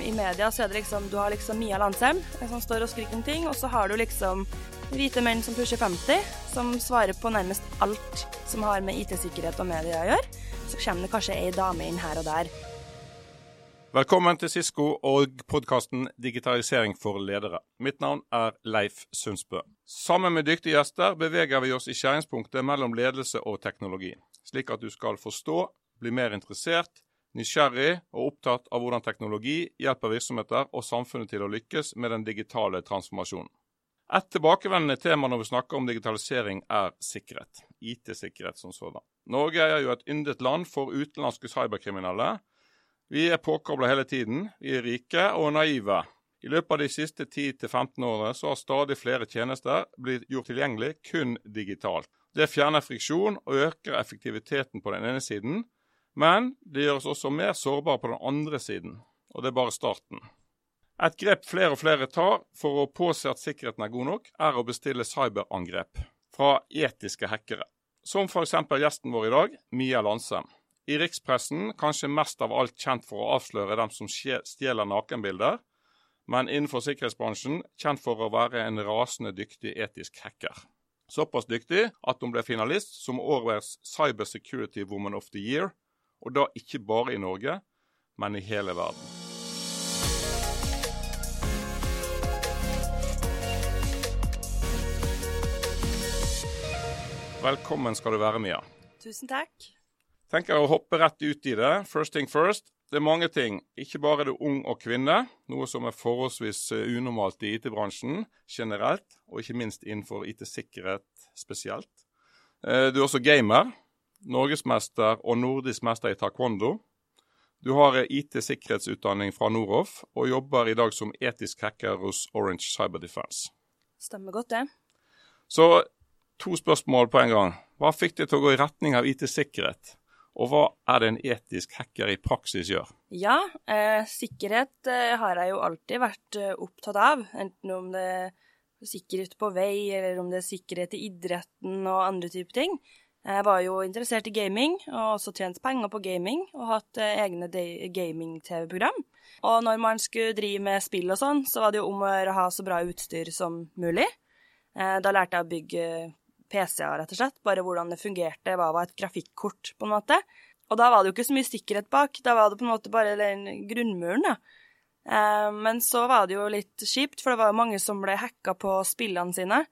I media så er det liksom Du har liksom Mia Landsem som står og skriker om ting, og så har du liksom hvite menn som pusher 50, som svarer på nærmest alt som har med IT-sikkerhet og media å gjøre. Så kommer det kanskje ei dame inn her og der. Velkommen til Sisko og podkasten Digitalisering for ledere. Mitt navn er Leif Sundsbø. Sammen med dyktige gjester beveger vi oss i skjæringspunktet mellom ledelse og teknologi, slik at du skal forstå, bli mer interessert, nysgjerrig og opptatt av hvordan teknologi hjelper virksomheter og samfunnet til å lykkes med den digitale transformasjonen. Et tilbakevendende tema når vi snakker om digitalisering, er sikkerhet. IT-sikkerhet som sådan. Norge er jo et yndet land for utenlandske cyberkriminelle. Vi er påkobla hele tiden. Vi er rike og naive. I løpet av de siste 10-15 årene så har stadig flere tjenester blitt gjort tilgjengelig kun digitalt. Det fjerner friksjon og øker effektiviteten på den ene siden, men det gjør oss også mer sårbare på den andre siden, og det er bare starten. Et grep flere og flere tar for å påse at sikkerheten er god nok, er å bestille cyberangrep fra etiske hackere. Som f.eks. gjesten vår i dag, Mia Landsem. I rikspressen kanskje mest av alt kjent for å avsløre dem som stjeler nakenbilder, men innenfor sikkerhetsbransjen kjent for å være en rasende dyktig etisk hacker. Såpass dyktig at hun ble finalist som årets Cyber Security Woman of the Year og da ikke bare i Norge, men i hele verden. Velkommen skal du være, Mia. Tusen takk. Tenker å hoppe rett ut i det. First thing first. Det er mange ting. Ikke bare er du ung og kvinne, noe som er forholdsvis eh, unormalt i IT-bransjen generelt, og ikke minst innenfor IT-sikkerhet spesielt. Eh, du er også gamer norgesmester og nordisk mester i taekwondo. Du har IT-sikkerhetsutdanning fra Noroff, og jobber i dag som etisk hacker hos Orange Cyber Defense. Stemmer godt, det. Så to spørsmål på en gang. Hva fikk deg til å gå i retning av IT-sikkerhet? Og hva er det en etisk hacker i praksis gjør? Ja, eh, sikkerhet eh, har jeg jo alltid vært eh, opptatt av. Enten om det er sikkerhet på vei, eller om det er sikkerhet i idretten og andre typer ting. Jeg var jo interessert i gaming, og også tjent penger på gaming, og hatt eh, egne gaming-TV-program. Og når man skulle drive med spill og sånn, så var det jo om å ha så bra utstyr som mulig. Eh, da lærte jeg å bygge PC-er, rett og slett. Bare hvordan det fungerte, hva var et grafikkort, på en måte. Og da var det jo ikke så mye sikkerhet bak, da var det på en måte bare den grunnmuren, da. Eh, men så var det jo litt kjipt, for det var jo mange som ble hacka på spillene sine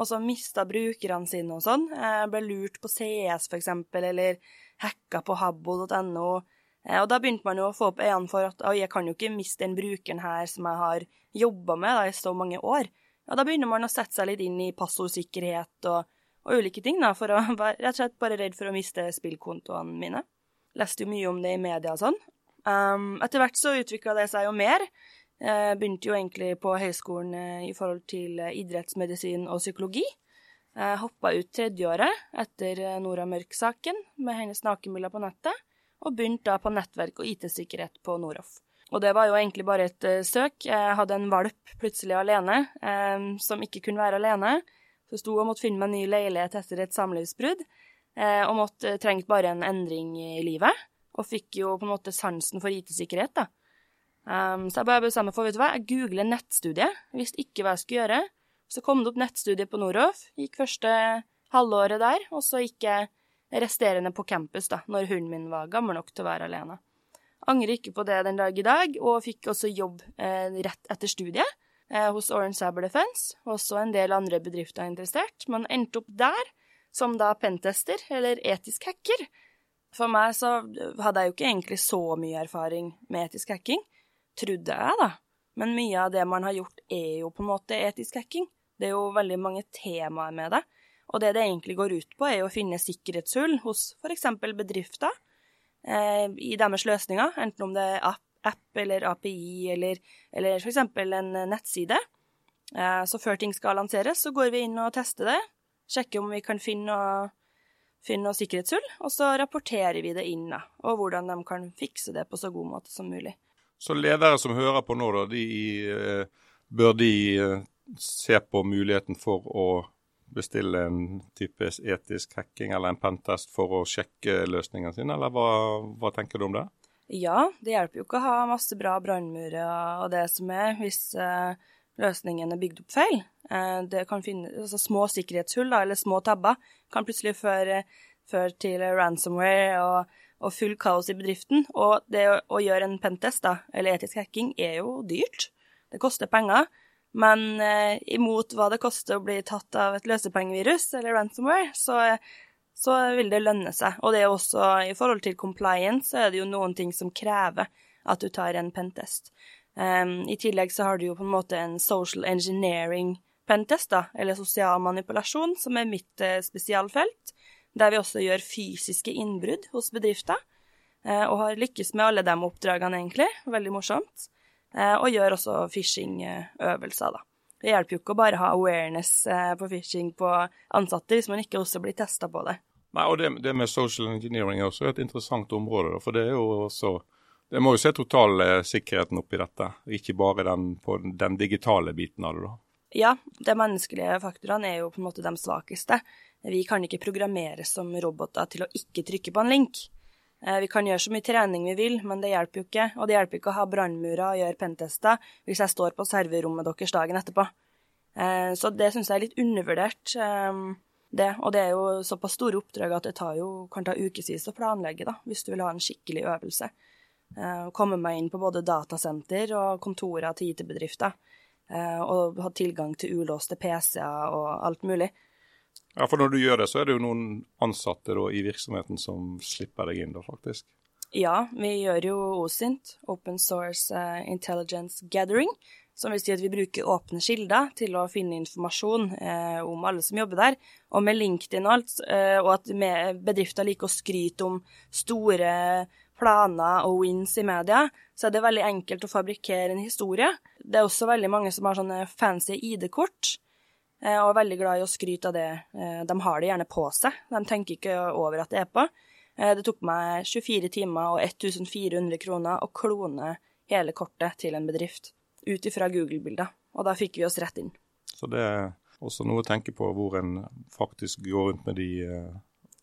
og så mista brukerne sine og sånn. Jeg ble lurt på CS, for eksempel, eller hacka på habbo.no. Eh, og da begynte man jo å få opp øynene for at jeg kan jo ikke miste den brukeren her som jeg har jobba med da, i så mange år. Og da begynner man å sette seg litt inn i passordsikkerhet og, og ulike ting, da, for å være rett og slett bare redd for å miste spillkontoene mine. Leste jo mye om det i media og sånn. Um, etter hvert så utvikla det seg jo mer. Jeg begynte jo egentlig på høyskolen eh, i forhold til eh, idrettsmedisin og psykologi. Hoppa ut tredjeåret etter eh, Nora Mørk-saken med hennes nakenbilder på nettet, og begynte da på nettverk og IT-sikkerhet på Noroff. Og det var jo egentlig bare et søk. Jeg hadde en valp plutselig alene, eh, som ikke kunne være alene. Så sto og måtte finne meg en ny leilighet etter et samlivsbrudd, eh, og måtte, trengte bare en endring i livet. Og fikk jo på en måte sansen for IT-sikkerhet, da. Um, så jeg bare bestemmer for, vet du hva, jeg googler nettstudie, visste ikke hva jeg skulle gjøre. Så kom det opp nettstudie på Noroff, gikk første halvåret der, og så gikk jeg resterende på campus, da, når hunden min var gammel nok til å være alene. Angrer ikke på det den dag i dag, og fikk også jobb eh, rett etter studiet eh, hos Orange Cyber Defense. Også en del andre bedrifter er interessert, men endte opp der som da pentester, eller etisk hacker. For meg så hadde jeg jo ikke egentlig så mye erfaring med etisk hacking trodde jeg, da. Men mye av det man har gjort, er jo på en måte etisk hacking. Det er jo veldig mange temaer med det. Og det det egentlig går ut på, er jo å finne sikkerhetshull hos f.eks. bedrifter eh, i deres løsninger, enten om det er app, app eller API eller, eller f.eks. en nettside. Eh, så før ting skal lanseres, så går vi inn og tester det, sjekker om vi kan finne noe sikkerhetshull, og så rapporterer vi det inn, da, og hvordan de kan fikse det på så god måte som mulig. Så ledere som hører på nå, da, de, eh, bør de eh, se på muligheten for å bestille en type etisk hacking eller en pentest for å sjekke løsningene sine, eller hva, hva tenker du om det? Ja, det hjelper jo ikke å ha masse bra brannmurer og det som er, hvis uh, løsningen er bygd opp feil. Det kan finne, altså Små sikkerhetshull eller små tabber kan plutselig føre, føre til ransomware og, og, full kaos i bedriften. Og det å, gjøre en pentest, da, eller etisk hacking, er jo dyrt. Det koster penger. Men eh, imot hva det koster å bli tatt av et løsepengevirus eller ransomware, så så vil det lønne seg. Og det er også i forhold til compliance, så er det jo noen ting som krever at du tar en pentest. Um, I tillegg så har du jo på en måte en social engineering pentest, da, eller sosial manipulasjon, som er mitt eh, spesialfelt, der vi også gjør fysiske innbrudd hos bedrifter. Uh, og har lykkes med alle de oppdragene, egentlig. Veldig morsomt. Uh, og gjør også phishing-øvelser, da. Det hjelper jo ikke å bare ha awareness på phishing på ansatte hvis man ikke også blir testa på det. Nei, og det, det, med social engineering er også et interessant område. For det er jo også Det må jo se totalsikkerheten oppi dette, ikke bare den, på den digitale biten av det. da. Ja, de menneskelige faktorene er jo på en måte de svakeste. Vi kan ikke programmere som roboter til å ikke trykke på en link. Eh, vi kan gjøre så mye trening vi vil, men det hjelper jo ikke. Og det hjelper ikke å ha brannmurer og gjøre pentester hvis jeg står på serverommet deres dagen etterpå. Eh, så det syns jeg er litt undervurdert. Eh, det. Og det er jo såpass store oppdrag at det jo, kan ta ukevis å planlegge, da, hvis du vil ha en skikkelig øvelse. Eh, komme meg inn på både datasenter og kontorer til IT-bedrifter. Eh, og ha tilgang til ulåste PC-er og alt mulig. Ja, for når du gjør det, så er det jo noen ansatte da, i virksomheten som slipper deg inn, da, faktisk? Ja, vi gjør jo OSINT, Open Source uh, Intelligence Gathering, som vil si at vi bruker åpne kilder til å finne informasjon eh, om alle som jobber der. Og med LinkedIn og alt, eh, og at bedrifter liker å skryte om store planer og wins i media, så er det veldig enkelt å fabrikkere en historie. Det er også veldig mange som har sånne fancy ID-kort, eh, og er veldig glad i å skryte av det. Eh, de har det gjerne på seg, de tenker ikke over at det er på. Eh, det tok meg 24 timer og 1400 kroner å klone hele kortet til en bedrift ut ifra Google-bilder. Og da fikk vi oss rett inn. Så det er også noe å tenke på hvor en faktisk går rundt med de,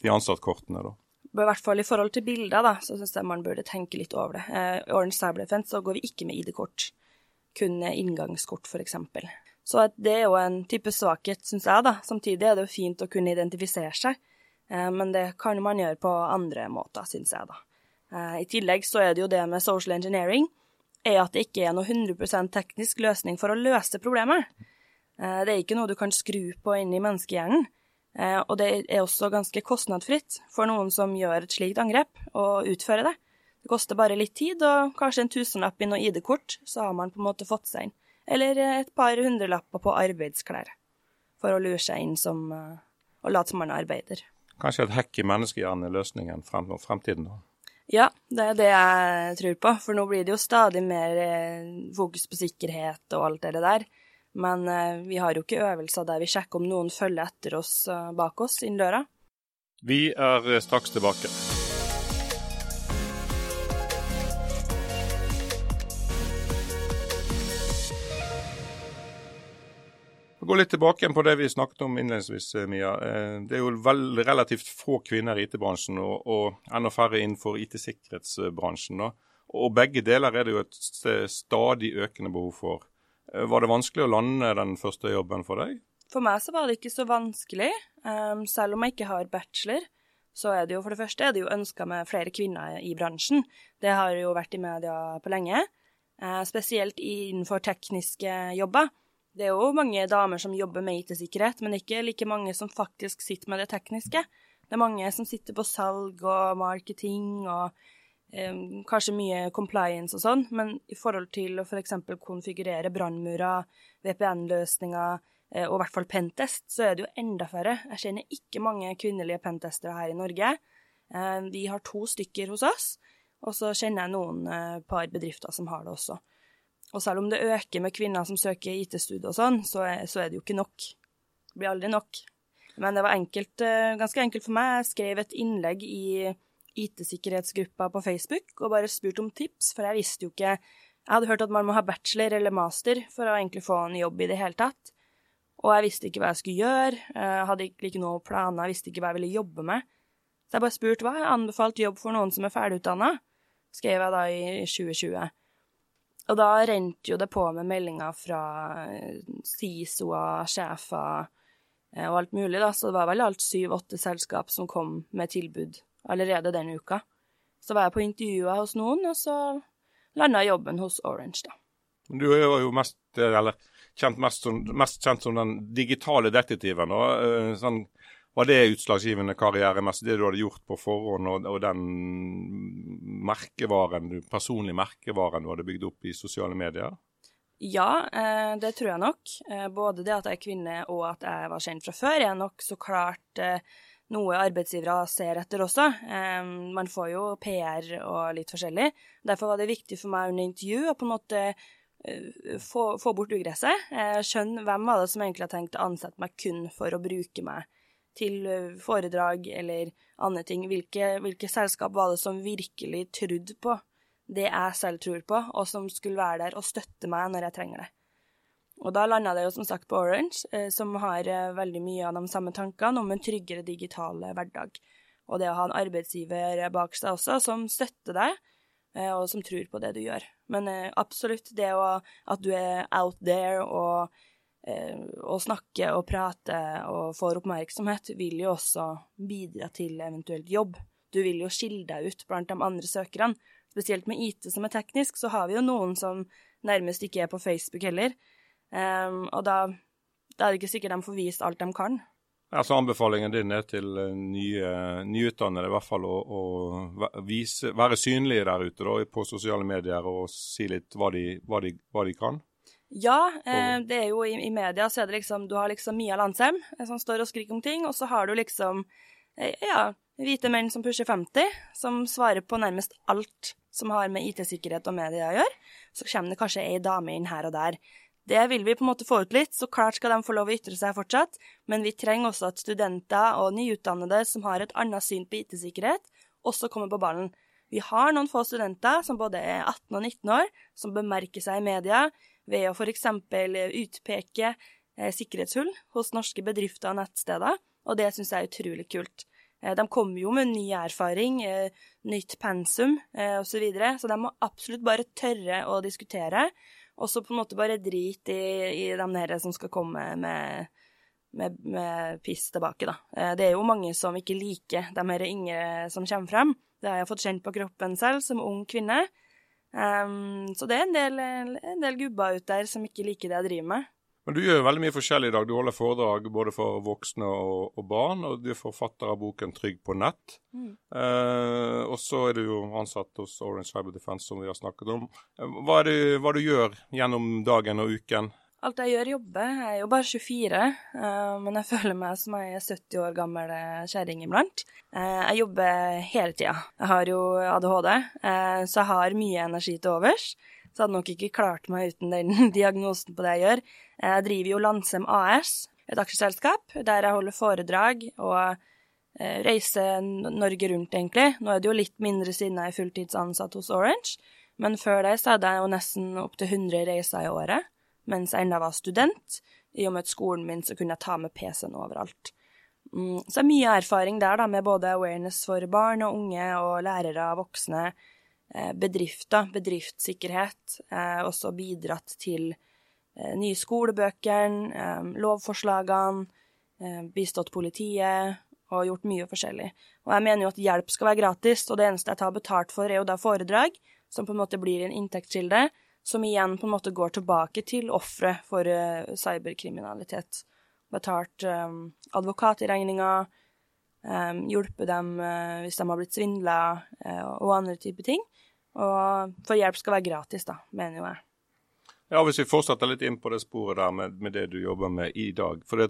de ansattkortene, da. I hvert fall i forhold til bilder, da, så syns jeg man burde tenke litt over det. Eh, I Orange Cyber Defense så går vi ikke med ID-kort, kun inngangskort f.eks. Så det er jo en type svakhet, syns jeg, da. Samtidig er det jo fint å kunne identifisere seg, eh, men det kan man gjøre på andre måter, syns jeg, da. I tillegg så er det jo det med social engineering er at det ikke er noe 100% teknisk løsning for å løse problemet. Eh, det er ikke noe du kan skru på inni menneskehjernen. Eh, og det er også ganske kostnadsfritt for noen som gjør et slikt angrep, å utføre det. Det koster bare litt tid og kanskje en tusenlapp i noe ID-kort, så har man på en måte fått seg inn. Eller et par hundrelapper på arbeidsklær for å lure seg inn som eh, og late som man arbeider. Kanskje et hekk i menneskehjernen er løsningen frem, fremtiden, da? Ja, det er det jeg tror på. For nå blir det jo stadig mer eh, fokus på sikkerhet og alt det der. Men eh, vi har jo ikke øvelser der vi sjekker om noen følger etter oss eh, bak oss inn døra. Vi er straks tilbake. gå litt tilbake på det vi snakket om innledningsvis, eh, Mia. Eh, det er jo vel, relativt få kvinner i IT-bransjen, og, og, enda færre innenfor IT-sikkerhetsbransjen. Og begge deler er det jo et stadig økende behov for. Eh, var det vanskelig å lande den første jobben for deg? For meg så var det ikke så vanskelig. Um, selv om jeg ikke har bachelor, så er det jo for det første er det jo ønska med flere kvinner i bransjen. Det har jo vært i media på lenge. Uh, spesielt innenfor tekniske jobber. Det er jo mange damer som jobber med IT-sikkerhet, men ikke like mange som faktisk sitter med det tekniske. Det er mange som sitter på salg og marketing og eh, kanskje mye compliance og sånn, men i forhold til å f.eks. konfigurere brannmurer, VPN-løsninger eh, og i hvert fall pentest, så er det jo enda færre. Jeg kjenner ikke mange kvinnelige pentestere her i Norge. Eh, vi har to stykker hos oss, og så kjenner jeg noen eh, par bedrifter som har det også. Og selv om det øker med kvinner som søker IT-studier og sånn, så så er, det jo ikke nok. Det blir aldri nok. Men det var enkelt, eh, ganske enkelt for meg. Jeg skrev et innlegg i IT-sikkerhetsgruppa på Facebook og bare spurt om tips, for jeg visste jo ikke Jeg hadde hørt at man må ha bachelor eller master for å egentlig få en jobb i det hele tatt. Og jeg visste ikke hva jeg skulle gjøre, jeg hadde ikke noen planer, jeg visste ikke hva jeg ville jobbe med. Så jeg bare spurte hva jeg anbefalt jobb for noen som er ferdigutdanna. skrev jeg da i 2020. Og da rente jo det på med meldinger fra SISO-er, sjefer og alt mulig, da. Så det var vel alt syv-åtte selskap som kom med tilbud allerede den uka. Så var jeg på intervjuer hos noen, og så landa jobben hos Orange, da. Du er jo mest, eller kjent mest, som, mest kjent som den digitale detektiven. Og, sånn, var det utslagsgivende karrieremessig, det du hadde gjort på forhånd, og, og den merkevaren, personlige merkevaren du hadde bygd opp i sosiale medier? Ja, eh, det tror jeg nok. Eh, både det at jeg er kvinne og at jeg var kjent fra før, er nok så klart eh, noe arbeidsgivere ser etter også. Man får jo PR og litt forskjellig. Derfor var det viktig for meg under intervju å på en måte få, få bort ugresset. Skjønne hvem var det som egentlig har tenkt å ansette meg kun for å bruke meg til foredrag eller andre ting. Hvilke, hvilke selskap var det som virkelig trodde på det jeg selv tror på, og som skulle være der og støtte meg når jeg trenger det. Og da landa det jo som sagt på Orange, eh, som har eh, veldig mye av de samme tankene om en tryggere digital hverdag. Og det å ha en arbeidsgiver bak seg også, som støtter deg, eh, og som tror på det du gjør. Men absolutt det å, at du er out there og, og snakker og prater og får oppmerksomhet, vil jo også bidra til eventuelt jobb. Du vil jo skille deg ut blant de andre søkerne spesielt med IT som er teknisk, så har vi jo noen som nærmest ikke er på Facebook heller. Um, og da, da, er det ikke sikkert de får vist alt de kan. Ja, så Anbefalingen din er til eh, nye, nyutdannede i hvert fall å, å vise, være synlige der ute da, på sosiale medier og si litt hva de, hva de, hva de kan? Ja, eh, det er jo i, i, media så er det liksom Du har liksom Mia Landsem eh, som står og skriker om ting, og så har du liksom eh, ja, hvite menn som pusher 50, som svarer på nærmest alt som har med IT-sikkerhet og media å gjøre. Så kommer det kanskje ei dame inn her og der. Det vil vi på en måte få ut litt, så klart skal de få lov å ytre seg fortsatt, men vi trenger også at studenter og nyutdannede som har et annet syn på IT-sikkerhet, også kommer på ballen. Vi har noen få studenter som både er 18 og 19 år, som bemerker seg i media ved å f.eks. utpeke eh, sikkerhetshull hos norske bedrifter og nettsteder, og det syns jeg er utrolig kult. Eh, de kommer jo med ny erfaring, eh, nytt pensum osv., så, videre, så de må absolutt bare tørre å diskutere. Og så på en måte bare drit i, i de der som skal komme med, med, med, piss tilbake, da. Det er jo mange som ikke liker de her yngre som kommer frem. Det har jeg fått kjent på kroppen selv som ung kvinne. Um, så det er en del, en del gubber ute der som ikke liker det jeg driver med. Men du gjør veldig mye forskjellig i dag. Du holder foredrag både for voksne og, og barn, og du er forfatter av boken 'Trygg på nett'. Mm. Eh, og så er du jo ansatt hos Orange Cyber Defense, som vi har snakket om. Eh, hva er det hva du gjør gjennom dagen og uken? Alt jeg gjør, jobber. Jeg er jo bare 24, uh, men jeg føler meg som er 70 år gammel kjerring iblant. Uh, jeg jobber hele tida. Jeg har jo ADHD, uh, så jeg har mye energi til overs så hadde nok ikke klart meg uten den diagnosen på det jeg gjør. Jeg driver jo Landsem AS, et aksjeselskap, der jeg holder foredrag og eh, reiser Norge rundt, egentlig. Nå er det jo litt mindre siden jeg er fulltidsansatt hos Orange, men før det så hadde jeg jo nesten opptil 100 reiser i året mens jeg ennå var student. I og med skolen min så kunne jeg ta med PC-en overalt. Mm, så det er mye erfaring der, da, med både awareness for barn og unge og lærere og voksne bedrifter, bedriftssikkerhet, eh, også bidratt til eh, nye skolebøker, lovforslagene, bistått politiet og gjort mye forskjellig. Og jeg mener jo at hjelp skal være gratis, og det eneste jeg tar betalt for, er jo da foredrag, som på en måte blir en inntektskilde, som igjen på en måte går tilbake til ofre for cyberkriminalitet. Betalt advokatregninger, um, hjulpet dem uh, hvis de har blitt svindla, uh, og andre typer ting. Og for hjelp skal være gratis, da, mener jo jeg. Ja, Hvis vi fortsetter litt inn på det sporet der med, med det du jobber med i dag. For det,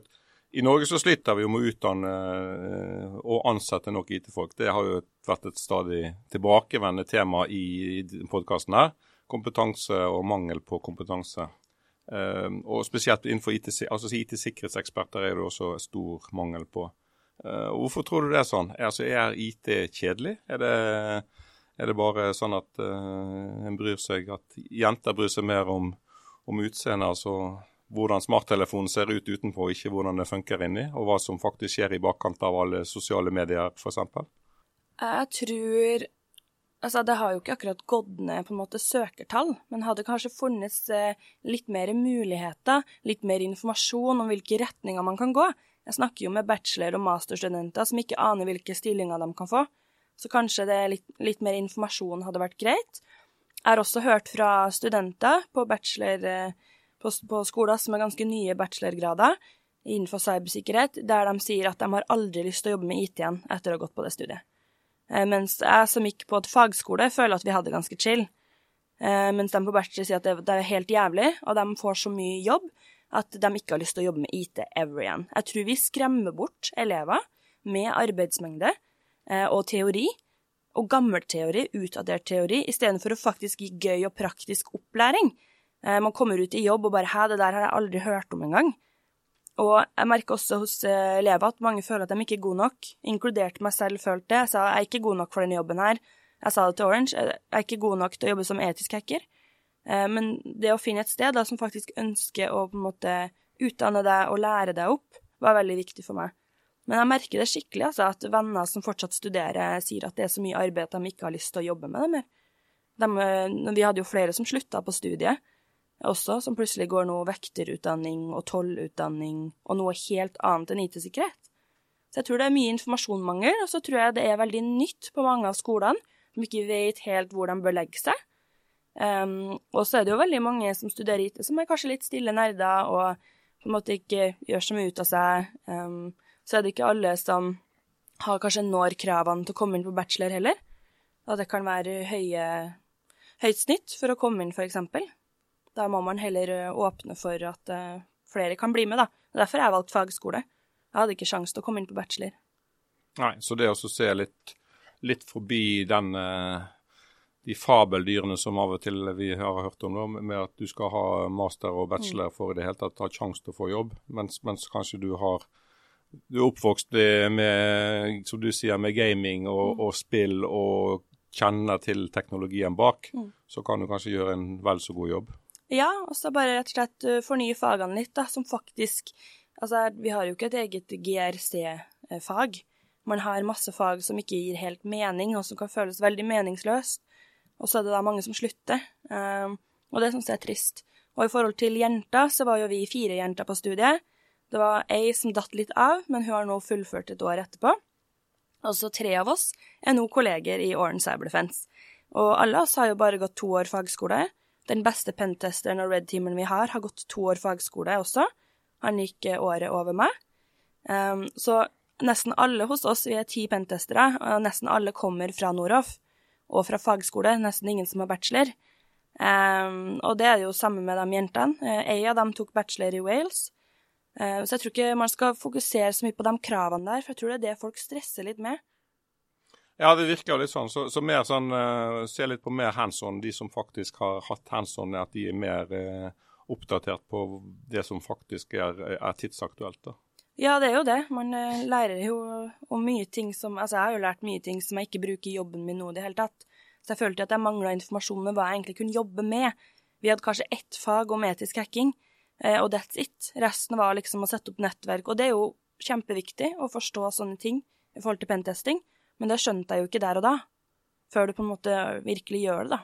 i Norge så sliter vi jo med å utdanne eh, og ansette nok IT-folk. Det har jo vært et stadig tilbakevendende tema i, i podkasten her. Kompetanse og mangel på kompetanse. Um, og spesielt innenfor IT, altså IT-sikkerhetseksperter er det også stor mangel på. Uh, hvorfor tror du det er sånn? Altså, er IT kjedelig? Er det er det bare sånn at uh, en bryr seg, at jenter bryr seg mer om, om utseendet, altså hvordan smarttelefonen ser ut utenpå, ikke hvordan det funker inni, og hva som faktisk skjer i bakkant av alle sosiale medier, f.eks.? Jeg tror Altså, det har jo ikke akkurat gått ned på en måte søkertall, men hadde kanskje funnes eh, litt mer muligheter, litt mer informasjon om hvilke retninger man kan gå. Jeg snakker jo med bachelor- og masterstudenter som ikke aner hvilke stillinger de kan få, så kanskje det litt, litt mer informasjon hadde vært greit. Jeg har også hørt fra studenter på bachelor eh, på, på skoler som er ganske nye bachelorgrader innenfor cybersikkerhet, der de sier at de har aldri lyst til å jobbe med IT igjen etter å ha gått på det studiet. Eh, mens jeg som gikk på et fagskole, føler at vi hadde ganske chill. Eh, mens de på bachelor sier at det, det er helt jævlig, og de får så mye jobb at de ikke har lyst til å jobbe med IT ever igjen. Jeg tror vi skremmer bort elever med arbeidsmengde eh, og teori, og gammel teori, utdatert teori, istedenfor å faktisk gi gøy og praktisk opplæring. Man kommer ut i jobb og bare 'hæ, det der har jeg aldri hørt om engang'. Og jeg merker også hos eh, elever at mange føler at de ikke er gode nok. Inkludert meg selv følte det. Jeg sa jeg er ikke god nok for denne jobben her. Jeg sa det til Orange. Jeg er ikke god nok til å jobbe som etisk hacker. Eh, men det å finne et sted da, som faktisk ønsker å på en måte utdanne deg og lære deg opp, var veldig viktig for meg. Men jeg merker det skikkelig, altså, at venner som fortsatt studerer, sier at det er så mye arbeid at de ikke har lyst til å jobbe med det mer. De, eh, vi hadde jo flere som slutta på studiet også, som plutselig går noe vekterutdanning og tollutdanning og noe helt annet enn IT-sikkerhet. Så jeg tror det er mye informasjonsmangel, og så tror jeg det er veldig nytt på mange av skolene, som ikke vet helt hvor de bør legge seg. Um, og så er det jo veldig mange som studerer IT, som er kanskje litt stille nerder og på en måte ikke gjør så mye ut av seg. Um, så er det ikke alle som har kanskje når kravene til å komme inn på bachelor heller. At det kan være høye, høyt snitt for å komme inn, eksempel. Da må man heller eh, åpne for at uh, flere kan bli med, da. Og Derfor har jeg valgt fagskole. Jeg hadde ikke sjanse til å komme inn på bachelor. Nei, så det å se litt, litt forbi den uh, de fabeldyrene som av og til vi har hørt om, da, med at du skal ha master og bachelor for i det hele tatt ha sjanse til å få jobb, mens, mens, kanskje du har du er oppvokst med, som du sier, med gaming og, mm. og spill og kjenner til teknologien bak, mm. så kan du kanskje gjøre en vel så god jobb. Ja, og så bare rett og slett uh, fornye fagene litt, da, som faktisk Altså, vi har jo ikke et eget GRC-fag. Man har masse fag som ikke gir helt mening, og som kan føles veldig meningsløst. Og så er det da mange som slutter, um, og det syns jeg er trist. Og i forhold til jenter, så var jo vi fire jenter på studiet. Det var ei som datt litt av, men hun har nå fullført et år etterpå. Og så tre av oss er nå kolleger i Orange Cyberfence. Og alle oss har jo bare gått to år fagskole, den beste pentesteren og red-teameren vi har, har gått to år fagskole også. Han gikk eh, året over meg. Um, så nesten alle hos oss, vi er ti pentestere, og nesten alle kommer fra Noroff og fra fagskole. Nesten ingen som har bachelor. Um, og det er jo samme med de jentene. Ei av dem tok bachelor i Wales. Uh, så jeg tror ikke man skal fokusere så mye på de kravene der, for jeg tror det er det folk stresser litt med. Ja, det virker jo litt sånn. Så, så mer sånn, uh, se litt på mer hands on, de som faktisk har hatt hands on, at de er mer uh, oppdatert på det som faktisk er, er tidsaktuelt. da. Ja, det er jo det. Man uh, lærer jo om mye ting som Altså, jeg har jo lært mye ting som jeg ikke bruker i jobben min nå i det hele tatt. Så jeg følte at jeg mangla informasjon om hva jeg egentlig kunne jobbe med. Vi hadde kanskje ett fag om etisk hacking, og that's it. Resten var liksom å sette opp nettverk. Og det er jo kjempeviktig å forstå sånne ting i forhold til pentesting. Men det skjønte jeg jo ikke der og da, før du på en måte virkelig gjør det, da.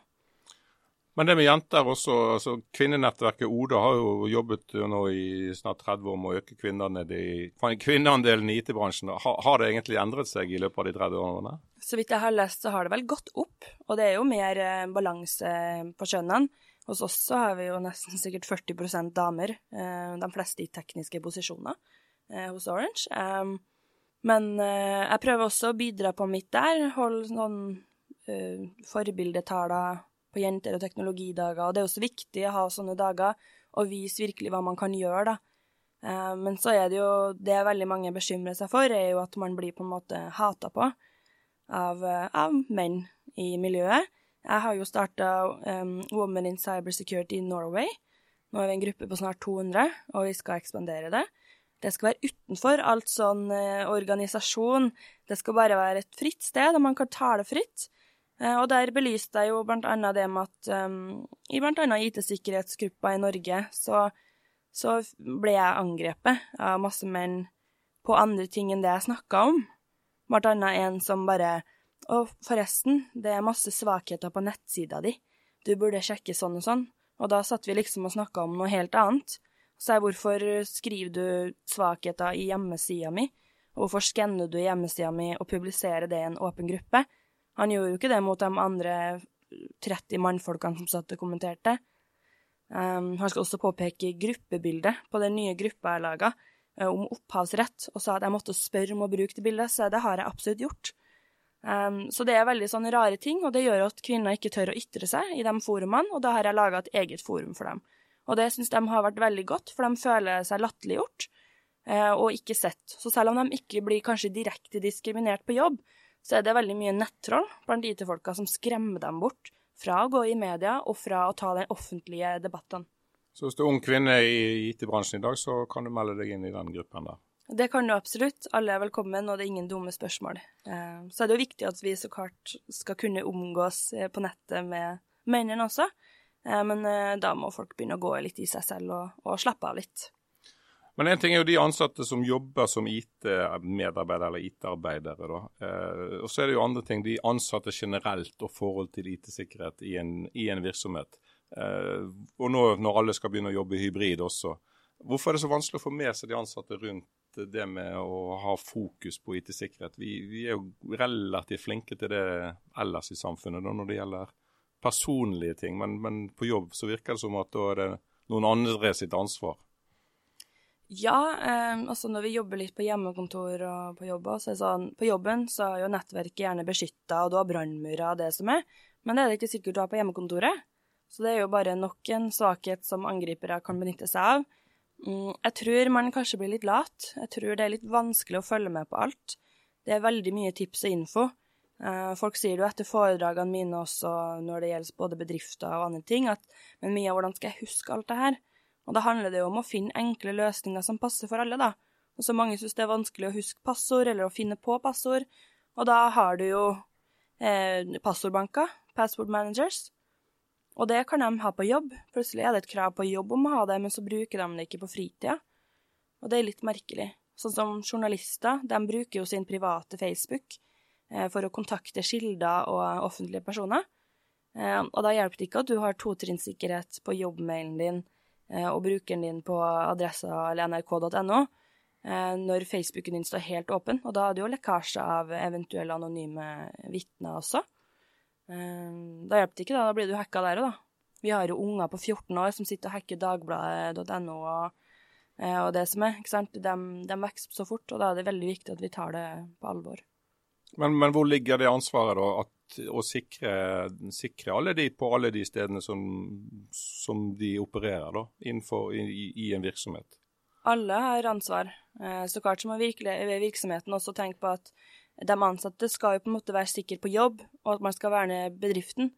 Men det med jenter også, altså Kvinnenettverket Oda har jo jobbet nå i snart 30 år med å øke kvinneandelen i IT-bransjen. Har, har, det egentlig endret seg i løpet av de 30 årene? Så vidt jeg har lest, så har det vel gått opp. Og det er jo mer eh, balanse på kjønnene. Hos oss så har vi jo nesten sikkert 40% damer, eh, de fleste i tekniske posisjoner eh, hos Orange. Men uh, jeg prøver også å bidra på mitt der. Holde sånn uh, forbildetaler på jenter- og teknologidager. Og det er også viktig å ha sånne dager og vise virkelig hva man kan gjøre, da. Uh, men så er det jo det veldig mange bekymrer seg for, er jo at man blir på en måte hata på av, av menn i miljøet. Jeg har jo starta um, Women in Cybersecurity in Norway. Nå er vi en gruppe på snart 200, og vi skal ekspandere det. Det skal være utenfor alt sånn eh, organisasjon. Det skal bare være et fritt sted, og man kan tale fritt. Eh, og der belyste jeg jo blant annet det med at um, i annet IT-sikkerhetsgruppa i Norge, så, så, ble jeg angrepet av masse menn på andre ting enn det jeg snakka om. Blant annet en som bare Og forresten, det er masse svakheter på nettsida di. Du burde sjekke sånn og sånn. Og da satt vi liksom og snakka om noe helt annet. Så jeg, hvorfor skriver du svakheter i hjemmesida mi? Og hvorfor skanner du hjemmesida mi og publiserer det i en åpen gruppe? Han gjorde jo ikke det mot de andre 30 mannfolkene som satt og kommenterte. Um, han skal også påpeke gruppebildet på den nye gruppa jeg laga, uh, om opphavsrett, og sa at jeg måtte spørre om å bruke det bildet, så det har jeg absolutt gjort. Um, så det er veldig sånne rare ting, og det gjør at kvinner ikke tør å ytre seg i de forumene, og da har jeg laga et eget forum for dem. Og det syns de har vært veldig godt, for de føler seg latterliggjort uh, og ikke sett. Så selv om de ikke blir kanskje direkte diskriminert på jobb, så er det veldig mye nettroll blant IT-folka som skremmer dem bort fra å gå i media og fra å ta den offentlige debatten. Så hvis du er ung kvinne i IT-bransjen i dag, så kan du melde deg inn i den gruppen der? Det kan du absolutt. Alle er velkommen, og det er ingen dumme spørsmål. Eh, så er det jo viktig at vi så klart skal kunne omgås eh, på nettet med mennene også. Eh, men da må folk begynne å gå litt i seg selv og, og slappe av litt. Men en ting er jo de ansatte som jobber som IT-medarbeidere eller IT-arbeidere. da. Eh, og så er det jo andre ting. De ansatte generelt og forhold til IT-sikkerhet i, i, en virksomhet. Eh, og nå når alle skal begynne å jobbe hybrid også. Hvorfor er det så vanskelig å få med seg de ansatte rundt det med å ha fokus på IT-sikkerhet? Vi, vi, er jo relativt flinke til det ellers i samfunnet da, når det gjelder personlige ting. Men, men på jobb så virker det som at da er det noen andre sitt ansvar. Ja, eh, altså når vi jobber litt på hjemmekontor og på jobb, så er sånn, på jobben så er jo nettverket gjerne beskytta, og du har brannmurer og det som er, men det er det ikke sikkert du har på hjemmekontoret. Så det er jo bare nok en svakhet som angripere kan benytte seg av. Mm, jeg tror man kanskje blir litt lat. Jeg tror det er litt vanskelig å følge med på alt. Det er veldig mye tips og info. Eh, folk sier jo etter foredragene mine også, når det gjelder både bedrifter og andre ting, at men Mia, hvordan skal jeg huske alt det her? Og da handler det jo om å finne enkle løsninger som passer for alle, da. Og så mange syns det er vanskelig å huske passord, eller å finne på passord. Og da har du jo eh, passordbanker, password managers. Og det kan de ha på jobb. Plutselig er det et krav på jobb om å ha det, men så bruker de det ikke på fritida. Og det er litt merkelig. Sånn som journalister, de bruker jo sin private Facebook eh, for å kontakte kilder og offentlige personer. Eh, og da hjelper det ikke at du har totrinnssikkerhet på jobbmailen din Eh, og brukeren din på adressa eller nrk.no eh, når Facebooken din står helt åpen. Og da er det jo lekkasje av eventuelle anonyme vitner også. Eh, da hjelper det ikke, da. Da blir du hacka der òg, da. Vi har jo unger på 14 år som sitter og hacker dagbladet.no og, og, det som er. ikke sant? De, de vokser så fort, og da er det veldig viktig at vi tar det på alvor. Men, men hvor ligger det ansvaret, da? At å sikre, sikre, alle de på alle de stedene som, som de opererer da, innenfor i, i, en virksomhet? Alle har ansvar. Eh, så klart så må virksomheten også tenke på at de ansatte skal jo på en måte være sikre på jobb, og at man skal verne bedriften.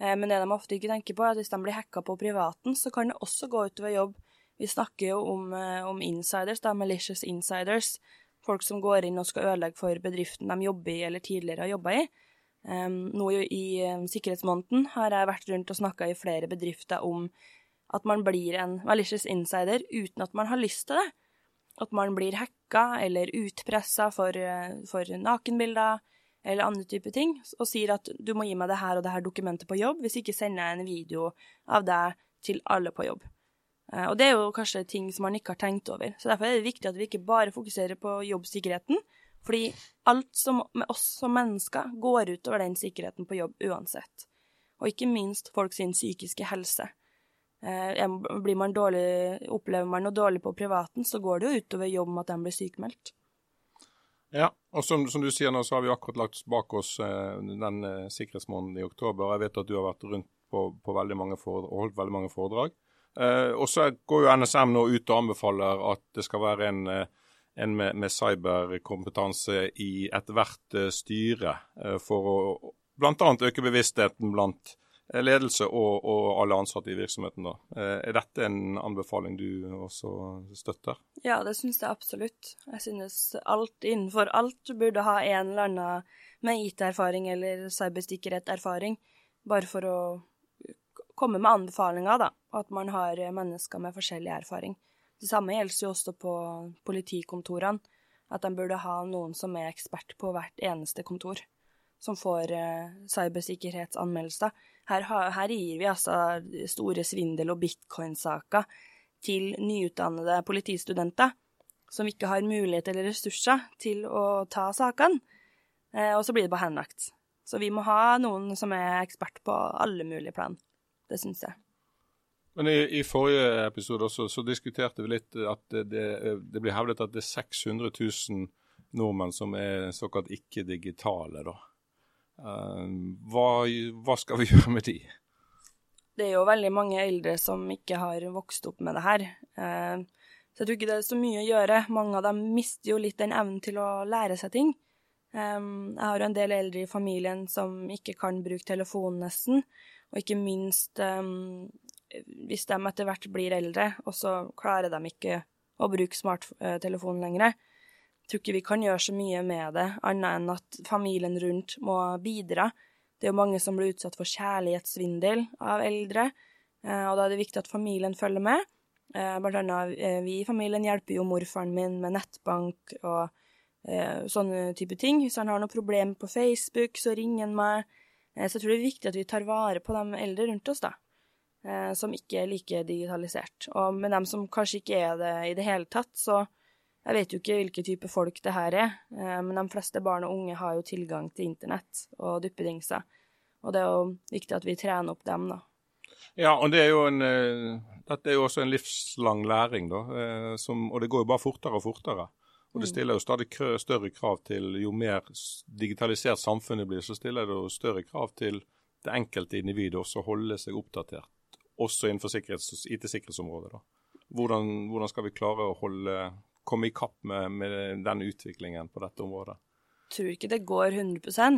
Eh, men det de ofte ikke tenker på, er at hvis de blir hacka på privaten, så kan det også gå utover jobb. Vi snakker jo om, eh, om insiders, da, malicious insiders. Folk som går inn og skal ødelegge for bedriften de jobber i eller tidligere har jobba i. Nå i sikkerhetsmåneden har jeg vært rundt og snakka i flere bedrifter om at man blir en malicious insider uten at man har lyst til det. At man blir hacka eller utpressa for, uh, for nakenbilder eller andre typer ting, og sier at du må gi meg det her og det her dokumentet på jobb, hvis ikke sender jeg en video av deg til alle på jobb. Uh, og det er jo kanskje ting som man ikke har tenkt over. Så derfor er det viktig at vi ikke bare fokuserer på jobbsikkerheten, fordi alt som, med oss som mennesker går utover den sikkerheten på jobb uansett. Og ikke minst folk sin psykiske helse. Eh, blir man dårlig, opplever man noe dårlig på privaten, så går det jo utover jobb med at de blir sykemeldt. Ja, og som, som, du sier nå, så har vi akkurat lagt bak oss eh, den eh, sikkerhetsmåneden i oktober. Jeg vet at du har vært rundt på, på veldig mange foredrag, og holdt veldig mange foredrag. Eh, og så går jo NSM nå ut og anbefaler at det skal være en eh, en med, med cyberkompetanse i ethvert uh, styre uh, for å bl.a. øke bevisstheten blant uh, ledelse og, og, alle ansatte i virksomheten. Da. Er dette en anbefaling du også støtter? Ja, det syns jeg absolutt. Jeg synes alt innenfor alt burde ha en eller annen med IT-erfaring eller cybersikkerhet-erfaring, bare for å komme med anbefalinger, da. At man har mennesker med forskjellig erfaring. Det samme gjelder jo også på politikontorene, at de burde ha noen som er ekspert på hvert eneste kontor. som får eh, cybersikkerhetsanmeldelser. Her, her, gir vi altså store svindel- og bitcoin-saker til nyutdannede politistudenter som ikke har mulighet eller ressurser til å ta sakene, eh, og så blir det bare henlagt. Så vi må ha noen som er ekspert på alle mulige plan. Det syns jeg. Men i, i, forrige episode også, så diskuterte vi litt at det, det, det blir hevdet at det er 600 000 nordmenn som er såkalt ikke-digitale. da. Uh, hva, hva, skal vi gjøre med de? Det er jo veldig mange eldre som ikke har vokst opp med det her. Uh, så jeg tror ikke det er så mye å gjøre. Mange av dem mister jo litt den evnen til å lære seg ting. Um, jeg har jo en del eldre i familien som ikke kan bruke telefonen nesten, og ikke minst hvis de etter hvert blir eldre, og så klarer de ikke å bruke smarttelefon lenger, tror ikke vi kan gjøre så mye med det, annet enn at familien rundt må bidra. Det er jo mange som blir utsatt for kjærlighetssvindel av eldre, eh, og da er det viktig at familien følger med. Eh, blant annet eh, vi i familien hjelper jo morfaren min med nettbank og sånne type ting. Hvis han har noe problem på Facebook, så ringer han meg. Så jeg tror det er viktig at vi tar vare på de eldre rundt oss, da som ikke er like digitalisert. Og med dem som kanskje ikke er det i det hele tatt, så jeg vet jo ikke hvilke type folk det her er, eh, men de fleste barn og unge har jo tilgang til internett og duppedingser. Og det er jo viktig at vi trener opp dem, da. Ja, og det er jo en, eh, dette er jo også en livslang læring, da. Eh, som, og det går jo bare fortere og fortere. Og det mm. stiller jo stadig større krav til Jo mer digitalisert samfunnet blir, så stiller det jo større krav til det enkelte individet også å holde seg oppdatert også innenfor IT-sikkerhetsområdet. Hvordan, hvordan, skal vi klare å holde, komme i kapp med, med, den utviklingen på dette området? Jeg tror ikke det går 100 eh,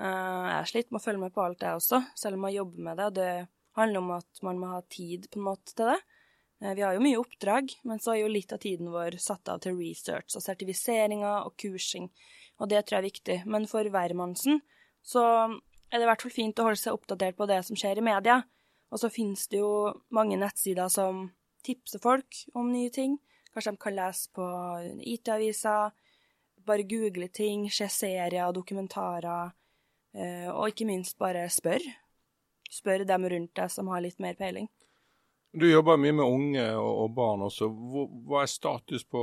Jeg er slitt med å følge med på alt det også, selv om jeg jobber med det. Det handler om at man må ha tid på en måte til det. Eh, vi har jo mye oppdrag, men så er jo litt av tiden vår satt av til research og sertifiseringer og kursing, og det tror jeg er viktig. Men for hvermannsen så er det i hvert fall fint å holde seg oppdatert på det som skjer i media. Og så finnes det jo mange nettsider som tipser folk om nye ting. Kanskje de kan lese på IT-aviser, bare google ting, se serier og dokumentarer, eh, og ikke minst bare spør. Spør dem rundt deg som har litt mer peiling. Du jobber mye med unge og barn også. Hva er status på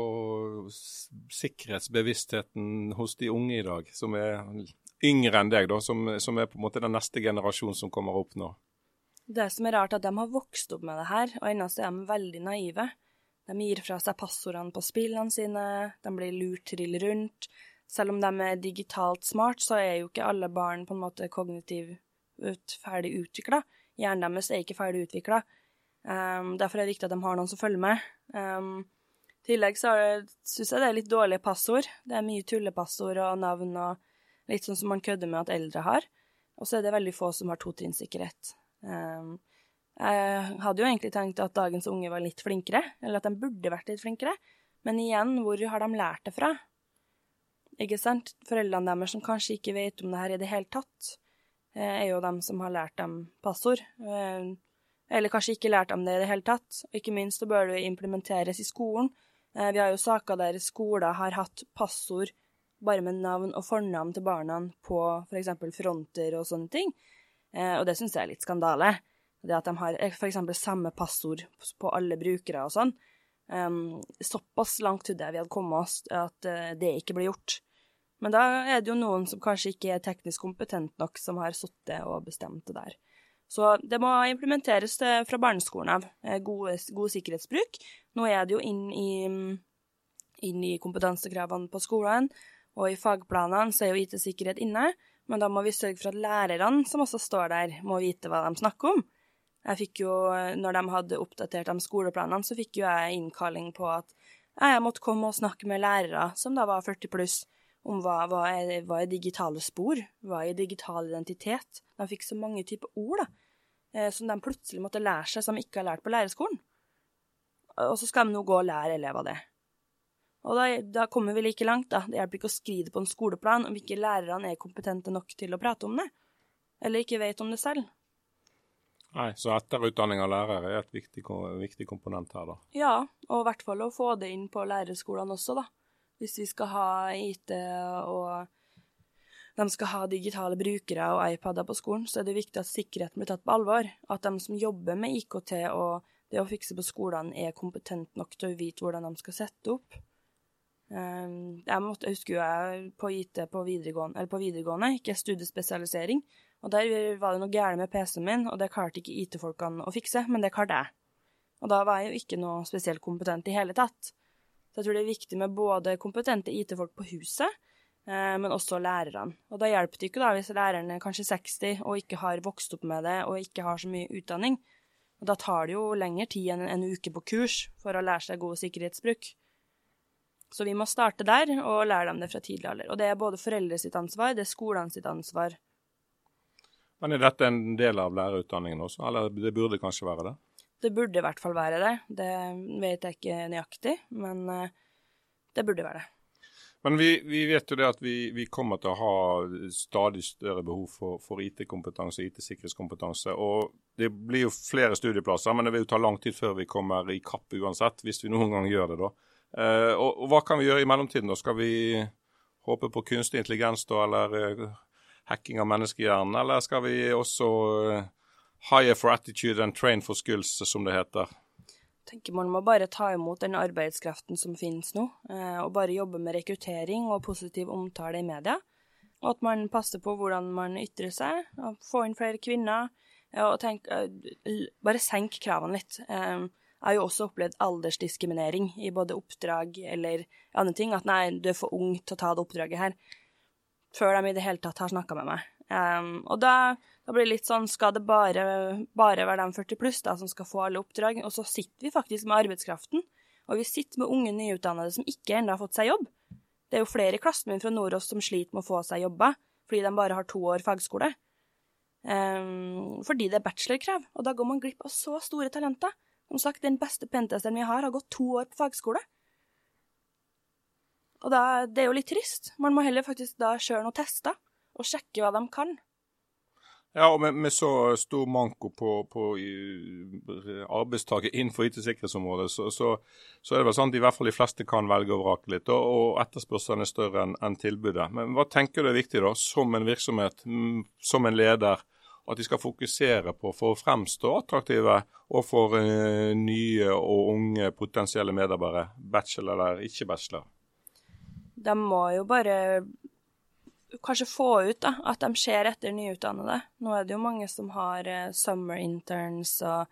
sikkerhetsbevisstheten hos de unge i dag, som er yngre enn deg, da, som er på en måte den neste generasjonen som kommer opp nå? Det som er rart, er at de har vokst opp med det her, og ennå er de veldig naive. De gir fra seg passordene på spillene sine, de blir lurt trill rundt. Selv om de er digitalt smart, så er jo ikke alle barn på en måte kognitivt ferdig utvikla. Hjernen deres er ikke ferdig utvikla. Um, ehm, derfor er det viktig at de har noen som følger med. Um, I tillegg så syns jeg det er litt dårlige passord. Det er mye tullepassord og navn og litt sånn som man kødder med at eldre har. Og så er det veldig få som har totrinnssikkerhet. Um, jeg hadde jo egentlig tenkt at dagens unge var litt flinkere, eller at de burde vært litt flinkere, men igjen, hvor har de lært det fra? Ikke sant? Foreldrene deres som kanskje ikke vet om det her i det hele tatt, eh, er jo dem som har lært dem passord. Eh, eller kanskje ikke lært dem det i det hele tatt. Og ikke minst så bør det implementeres i skolen. Eh, vi har jo saker der skoler har hatt passord bare med navn og fornavn til barna på f.eks. fronter og sånne ting. Eh, og det syns jeg er litt skandale. Det at de har eh, f.eks. samme passord på alle brukere og sånn. Såpass langt trodde jeg vi hadde kommet oss at uh, det ikke ble gjort. Men da er det jo noen som kanskje ikke er teknisk kompetent nok, som har sittet og bestemt det der. Så det må implementeres fra barneskolen av. God, god sikkerhetsbruk. Nå er det jo inn i, inn i kompetansekravene på skolen, og i fagplanene så er jo IT-sikkerhet inne. Men da må vi sørge for at lærerne som også står der, må vite hva de snakker om. Jeg fikk jo, når de hadde oppdatert de skoleplanene, så fikk jo jeg innkalling på at jeg måtte komme og snakke med lærere som da var 40 pluss, om hva, hva, er, hva er digitale spor, hva er digital identitet. De fikk så mange typer ord da, eh, som de plutselig måtte lære seg, som de ikke har lært på lærerskolen. Og så skal de nå gå og lære elever det. Og da, da, kommer vi like langt, da. Det hjelper ikke å skrive det på en skoleplan om ikke lærerne er kompetente nok til å prate om det, eller ikke vet om det selv. Nei, så etterutdanning av lærere er et viktig, viktig komponent her, da. Ja, og i hvert fall å få det inn på lærerskolene også, da. Hvis vi skal ha IT og de skal ha digitale brukere og iPader på skolen, så er det viktig at sikkerheten blir tatt på alvor. At de som jobber med IKT og det å fikse på skolene, er kompetente nok til å vite hvordan de skal sette opp. Ehm, jeg, måtte, jeg husker jo jeg på IT på videregående, eller på videregående, ikke studiespesialisering. Og der var det noe gærent med PC-en min, og det klarte ikke IT-folkene å fikse, men det klarte jeg. Og da var jeg jo ikke noe spesielt kompetent i hele tatt. Så jeg tror det er viktig med både kompetente IT-folk på huset, Eh, men også lærerne. Og da hjelper det ikke da hvis læreren er kanskje 60 og ikke har vokst opp med det og ikke har så mye utdanning. Og da tar det jo lengre tid enn en uke på kurs for å lære seg god sikkerhetsbruk. Så vi må starte der og lære dem det fra tidlig alder. Og det er både foreldre sitt ansvar, det er skolene sitt ansvar. Men er dette en del av lærerutdanningen også, eller det burde kanskje være det? Det burde i hvert fall være det. Det vet jeg ikke nøyaktig, men eh, det burde være det. Men vi, vi, vet jo det at vi, vi, kommer til å ha stadig større behov for, for IT-kompetanse, IT-sikkerhetskompetanse. og Det blir jo flere studieplasser, men det vil jo ta lang tid før vi kommer i kapp uansett. Hvis vi noen gang gjør det, da. Eh, og, og, Hva kan vi gjøre i mellomtiden? da? Skal vi håpe på kunstig intelligens da, eller uh, hacking av menneskehjernen? Eller skal vi også uh, hire for attitude and train for skills, som det heter? tenker man må bare ta imot den arbeidskraften som finnes nå, eh, og bare jobbe med rekruttering og positiv omtale i media. Og at man passer på hvordan man ytrer seg, og få inn flere kvinner. og tenk, eh, Bare senk kravene litt. Har jo også opplevd aldersdiskriminering i både oppdrag eller andre ting. At nei, du er for ung til å ta det oppdraget her. Før de i det hele tatt har snakka med meg. Um, og da, da, blir det litt sånn Skal det bare, bare være de 40 pluss da, som skal få alle oppdrag? Og så sitter vi faktisk med arbeidskraften. Og vi sitter med unge nyutdannede som ikke ennå har fått seg jobb. Det er jo flere i klassen min fra Nordås som sliter med å få seg jobber fordi de bare har to år fagskole. Um, fordi det er bachelorkrav, og da går man glipp av så store talenter. Som sagt, den beste pentesteren vi har, har gått to år på fagskole. Og da, det er jo litt trist. Man må heller faktisk da kjøre noen tester og sjekke hva de kan. Ja, og med, med så stor manko på, på arbeidstaker innenfor IT-sikkerhetsområdet, så, så, så, er det vel sånn at i hvert fall de fleste kan velge og vrake litt, og, og etterspørselen er større enn en tilbudet. Men hva tenker du er viktig da, som en virksomhet, som en leder, at de skal fokusere på for å fremstå attraktive og for uh, nye og unge potensielle medarbeidere, bachelor eller ikke bachelor? De må jo bare kanskje få ut da, at de ser etter nyutdannede. Nå er det jo mange som har uh, summer interns og,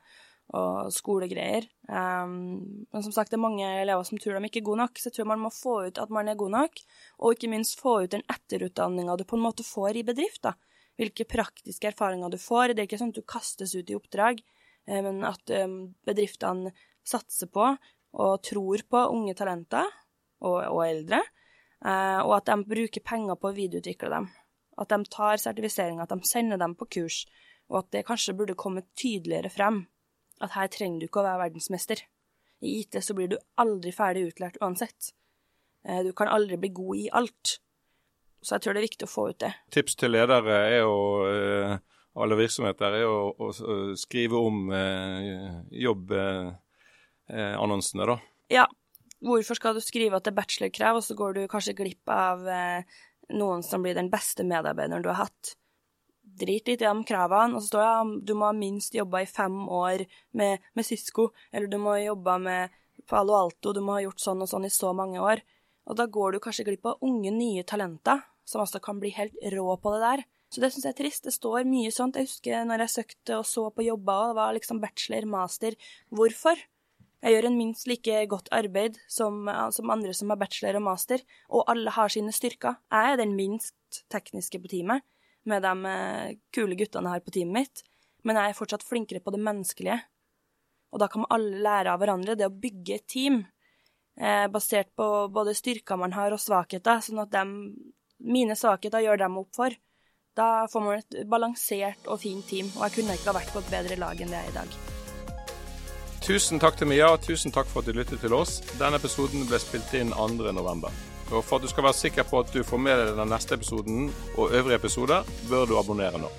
og skolegreier. Um, men som sagt, det er mange elever som tror de ikke er gode nok, så jeg tror man må få ut at man er god nok, og ikke minst få ut den etterutdanninga du på en måte får i bedrift. da. Hvilke praktiske erfaringer du får. Det er ikke sånn at du kastes ut i oppdrag, uh, men at um, bedriftene satser på og tror på unge talenter og, og eldre Eh, og at de bruker penger på å videreutvikle dem. At de tar sertifisering, at de sender dem på kurs, og at det kanskje burde komme tydeligere frem at her trenger du ikke å være verdensmester. I IT så blir du aldri ferdig utlært uansett. Eh, du kan aldri bli god i alt. Så jeg tror det er viktig å få ut det. Tips til ledere er jo eh, alle virksomheter er å, å skrive om jobbannonsene, da. Ja, Hvorfor skal du skrive at det er bachelorkrav, og så går du kanskje glipp av eh, noen som blir den beste medarbeideren du har hatt? Drit litt i de kravene, og så står det at du må ha minst jobba i fem år med, med Cisco, eller du må ha jobba med Palo Alto, du må ha gjort sånn og sånn i så mange år. Og da går du kanskje glipp av unge, nye talenter, som også kan bli helt rå på det der. Så det syns jeg er trist. Det står mye sånt. Jeg husker når jeg søkte og så på jobber, og det var liksom bachelor, master. Hvorfor? Jeg gjør en minst like godt arbeid som, som, andre som har bachelor og master, og alle har sine styrker. Jeg er den minst tekniske på teamet, med de eh, kule guttene jeg har på teamet mitt, men jeg er fortsatt flinkere på det menneskelige. Og da kan alle lære av hverandre. Det å bygge et team eh, basert på både styrker man har og svakheter, sånn at de, mine svakheter gjør dem opp for. Da får man et balansert og fint team, og jeg kunne ikke ha vært på et bedre lag enn det jeg er i dag. Tusen takk til Mia, og tusen takk for at du lyttet til oss. Denne episoden ble spilt inn 2.11. Og For at du skal være sikker på at du får med deg den neste episoden og øvrige episoder, bør du abonnere nå.